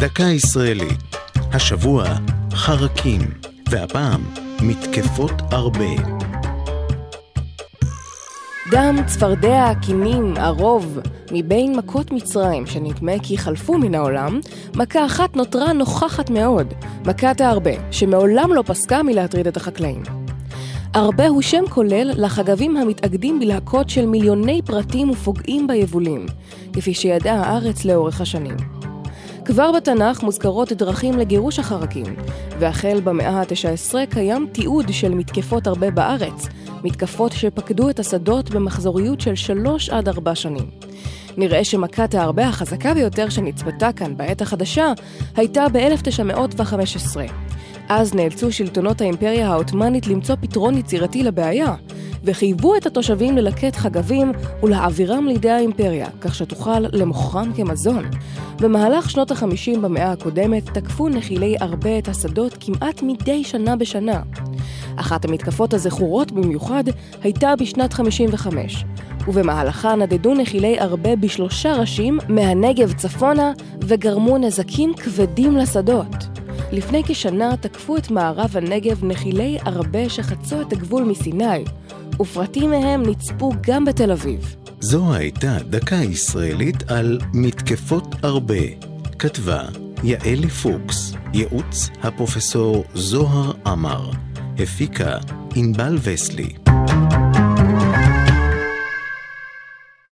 דקה ישראלית. השבוע חרקים, והפעם מתקפות הרבה. דם, צפרדע, קינים, ערוב, מבין מכות מצרים שנדמה כי חלפו מן העולם, מכה אחת נותרה נוכחת מאוד, מכת הארבה, שמעולם לא פסקה מלהטריד את החקלאים. ארבה הוא שם כולל לחגבים המתאגדים בלהקות של מיליוני פרטים ופוגעים ביבולים, כפי שידעה הארץ לאורך השנים. כבר בתנ"ך מוזכרות דרכים לגירוש החרקים, והחל במאה ה-19 קיים תיעוד של מתקפות הרבה בארץ, מתקפות שפקדו את השדות במחזוריות של שלוש עד ארבע שנים. נראה שמכת הארבה החזקה ביותר שנצפתה כאן בעת החדשה הייתה ב-1915. אז נאלצו שלטונות האימפריה העות'מאנית למצוא פתרון יצירתי לבעיה, וחייבו את התושבים ללקט חגבים ולהעבירם לידי האימפריה, כך שתוכל למוכרם כמזון. במהלך שנות ה-50 במאה הקודמת תקפו נחילי ארבה את השדות כמעט מדי שנה בשנה. אחת המתקפות הזכורות במיוחד הייתה בשנת 55, ובמהלכה נדדו נחילי ארבה בשלושה ראשים מהנגב צפונה וגרמו נזקים כבדים לשדות. לפני כשנה תקפו את מערב הנגב נחילי ארבה שחצו את הגבול מסיני, ופרטים מהם נצפו גם בתל אביב. זו הייתה דקה ישראלית על מתקפות ארבה. כתבה יעלי פוקס, ייעוץ הפרופסור זוהר עמר, הפיקה ענבל וסלי.